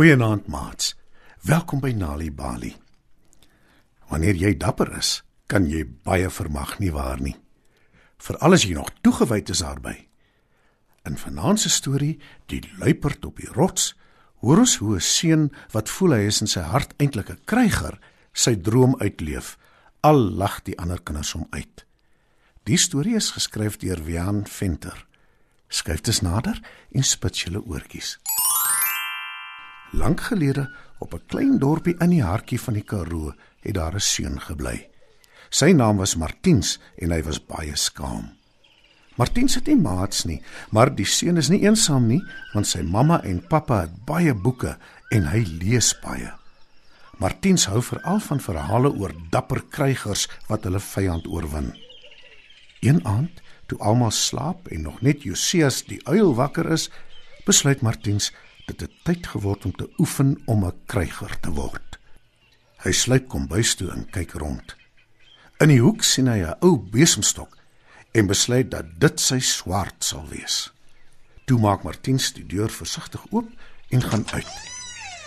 Goeienaand, maats. Welkom by Nali Bali. Wanneer jy dapper is, kan jy baie vermag nie waar nie. Veral as jy nog toegewyd is daarby. In vanaand se storie, Die luiperd op die rots, hoor ons hoe 'n seun wat voel hy is in sy hart eintlik 'n kryger, sy droom uitleef. Al lag die ander kinders hom uit. Die storie is geskryf deur Wian Venter. Skryf dit nader en spits julle oortjies. Lank gelede, op 'n klein dorpie in die hartjie van die Karoo, het daar 'n seun gebly. Sy naam was Martiens en hy was baie skaam. Martiens het nie maats nie, maar die seun is nie eensaam nie, want sy mamma en pappa het baie boeke en hy lees baie. Martiens hou veral van verhale oor dapper krygers wat hulle vyand oorwin. Een aand, toe almal slaap en nog net Josias die uil wakker is, besluit Martiens dit het tyd geword om te oefen om 'n kryger te word. Hy sluip kombuis toe en kyk rond. In die hoek sien hy 'n ou besemstok en besluit dat dit sy swaard sal wees. Toe maak Martiens die deur versigtig oop en gaan uit.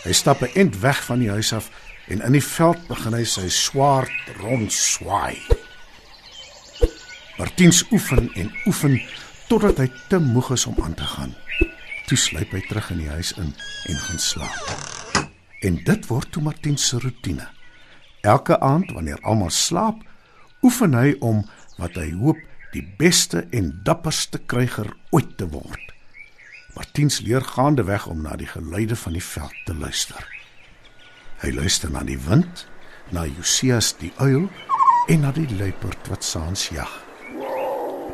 Hy stap 'n ent weg van die huis af en in die veld begin hy sy swaard rondswaai. Martiens oefen en oefen totdat hy te moeg is om aan te gaan. Toe sluip hy terug in die huis in en gaan slaap. En dit word toe Martiens se rotine. Elke aand wanneer almal slaap, oefen hy om wat hy hoop die beste en dapperste kryger ooit te word. Martiens leer gaandeweg om na die geluide van die veld te luister. Hy luister na die wind, na Josias die uil en na die luiperd wat saans jag.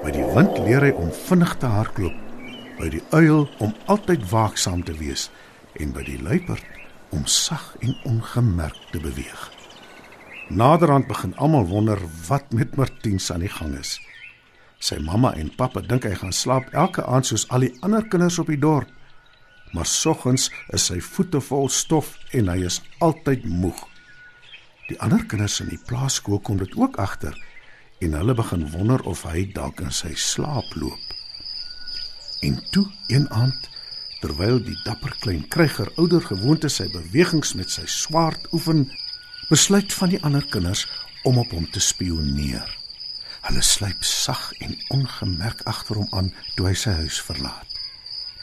By die wind leer hy om vinnig te hardloop by die uil om altyd waaksaam te wees en by die luiperd om sag en ongemerk te beweeg. Naderhand begin almal wonder wat met Martiens aan die gang is. Sy mamma en pappa dink hy gaan slaap elke aand soos al die ander kinders op die dorp. Maar soggens is sy voete vol stof en hy is altyd moeg. Die ander kinders in die plaaskool kom dit ook agter en hulle begin wonder of hy dalk in sy slaap loop. En toe een aand, terwyl die dapper klein kryger ouer gewoonte sy bewegings met sy swaard oefen, besluit van die ander kinders om op hom te spioneer. Hulle sluip sag en ongemerk agter hom aan toe hy sy huis verlaat.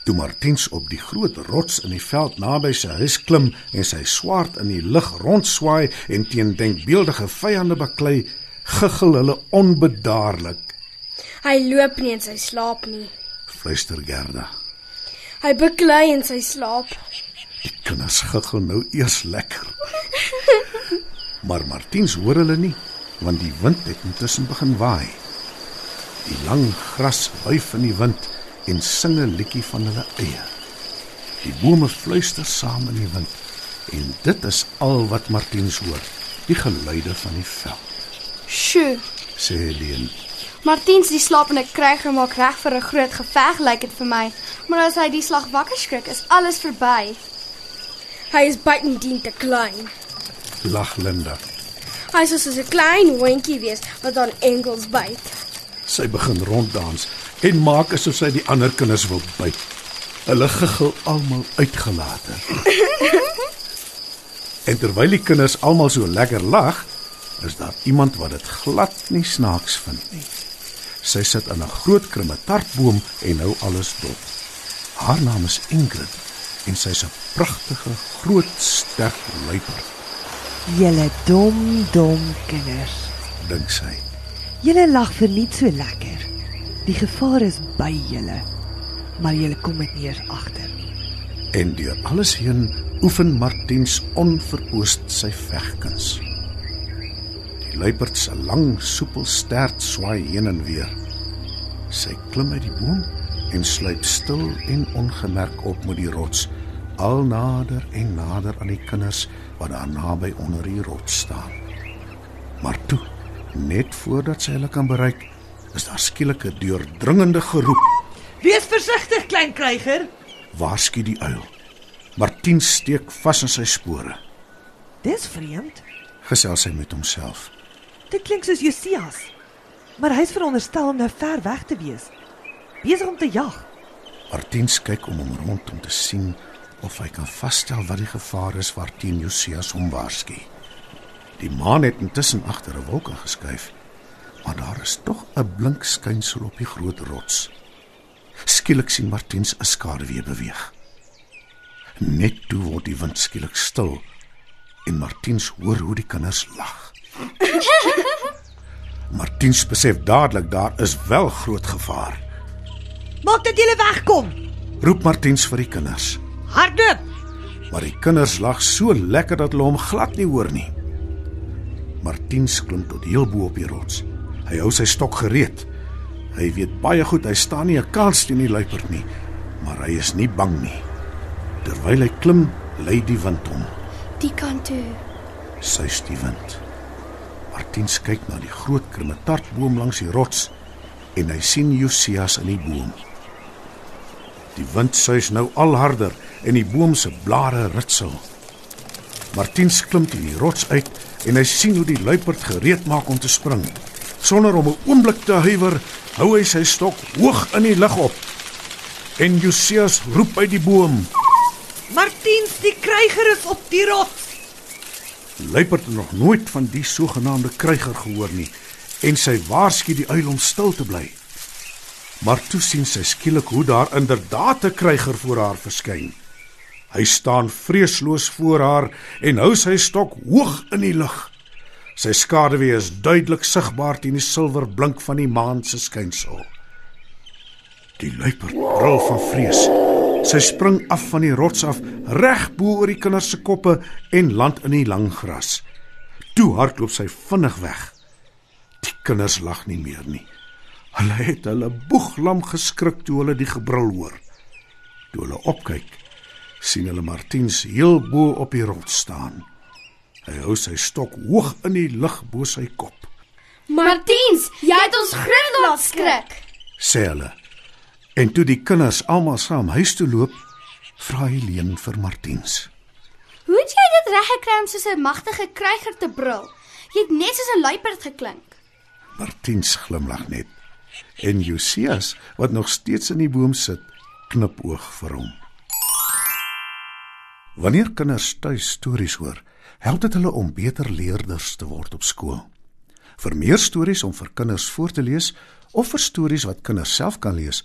Toe Martiens op die groot rots in die veld naby sy huis klim en sy swaard in die lug rondswaai en teen denkbeeldige vyande baklei, giggel hulle onbedaarlik. Hy loop nie in sy slaap nie fluister Gerda. Hy beklei in sy slaap. Die kinders giggel nou eers lekker. Maar Martiens hoor hulle nie, want die wind het intussen begin waai. Die lang gras wuif in die wind en sing 'n liedjie van hulle eie. Die bome fluister saam in die wind en dit is al wat Martiens hoor, die geluide van die veld. "Sjoe," sê Helene. Martiens die slapende kryger maak reg vir 'n groot geveg lyk dit vir my. Maar as hy die slag wakker skrik, is alles verby. Hy is buitendien te klein. Lag Linda. Hy is soos 'n klein hondjie wees wat aan enkels byt. Sy begin ronddans en maak asof sy die ander kinders wil byt. Hulle giggel almal uitgelate. en terwyl die kinders almal so lekker lag, is daar iemand wat dit glad nie snaaks vind nie. Sy sit in 'n groot krummetartboom en hou alles dop. Haar naam is Ingrid en sy's 'n pragtige, groot, sterk luiperd. Julle dom, dom kinders, dink sy. Julle lag vir nie so lekker. Die gevaar is by julle, maar julle kom dit nie eens agter nie. En deur alles heen oefen Martiens onverpoost sy vegkuns luiperd se lang soepel stert swaai heen en weer. Sy klim uit die boom en sluip stil en ongemerk op met die rots, al nader en nader aan die kinders wat daar naby onder die rots staan. Maar toe, net voordat sy hulle kan bereik, is daar skielik 'n deurdringende geroep. "Wees versigtig, klein kryger!" Waarsku die uil. Martin steek vas in sy spore. "Dis vreemd," gesels hy met homself. Dit klink soos Josias. Maar hy's veronderstel om nou ver weg te wees. Besig om te jag. Martiens kyk om hom rond om te sien of hy kan vasstel wat die gevaar is waarteen Josias hom waarsku. Die maan het intussen agter 'n wolk geskuif, maar daar is tog 'n blink skynsel op die groot rots. Skielik sien Martiens 'n skaduwee beweeg. Net toe word die wind skielik stil en Martiens hoor hoe die kinders lag. Martiens besef dadelik daar is wel groot gevaar. Maak dat jy wegkom. Roep Martiens vir die kinders. Hardop. Maar die kinders lag so lekker dat hulle hom glad nie hoor nie. Martiens klim tot heel bo op die rots. Hy hou sy stok gereed. Hy weet baie goed hy staan nie 'n kans teen die luiperd nie, maar hy is nie bang nie. Terwyl hy klim, lei die wind hom. Die kant toe. Suis die wind. Martiens kyk na die groot krummetartboom langs die rots en hy sien Josias in die boom. Die wind suis nou al harder en die boom se blare ritsel. Martiens klim teen die rots uit en hy sien hoe die luiperd gereed maak om te spring. Sonder om 'n oomblik te huiwer, hou hy sy stok hoog in die lug op. En Josias roep uit die boom: Martiens, die kryger is op die rots. Luiperd het nog nooit van die sogenaamde kryger gehoor nie en sy waarsku die uil om stil te bly. Maar toe sien sy skielik hoe daar inderdaad 'n kryger voor haar verskyn. Hy staan vreesloos voor haar en hou sy stok hoog in die lug. Sy skaduwee is duidelik sigbaar teen die silwer blink van die maan se skynsel. Die luiperd brul van vrees. Sy spring af van die rots af, reg bo oor die kinders se koppe en land in die lang gras. Toe hardloop sy vinnig weg. Die kinders lag nie meer nie. Hulle het hulle boeglam geskrik toe hulle die gebrul hoor. Toe hulle opkyk, sien hulle Martiens heel bo op die rots staan. Hy hou sy stok hoog in die lug bo sy kop, Martiens, jy het ons groot laat skrik. sê hulle. En toe die kinders almal saam huis toe loop, vra Helene vir Martiens. Hoe het jy dit reg gekry om soos 'n magtige kryger te brul? Jy het net soos 'n luiperd geklink. Martiens glimlag net. En Josias, wat nog steeds in die boom sit, knipoog vir hom. Wanneer kinders tuis stories hoor, help dit hulle om beter leerders te word op skool. Vir meer stories om vir kinders voor te lees of vir stories wat kinders self kan lees,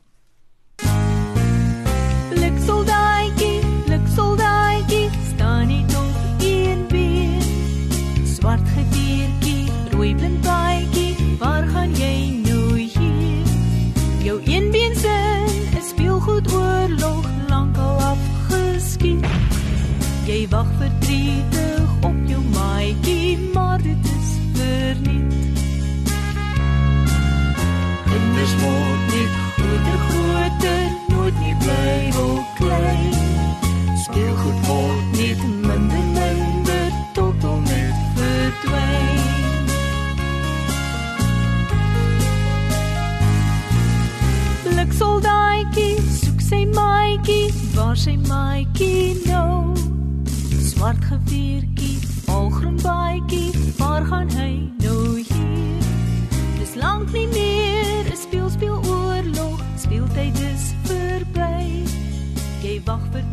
Swart geviertjie, rooi blind waar sy maatjie nou? Swart geviertjie, algroen baadjie, waar gaan hy nou hier? Dis lank nie meer 'n speel speel oorlog, speeltyd is verby. Jy wag vir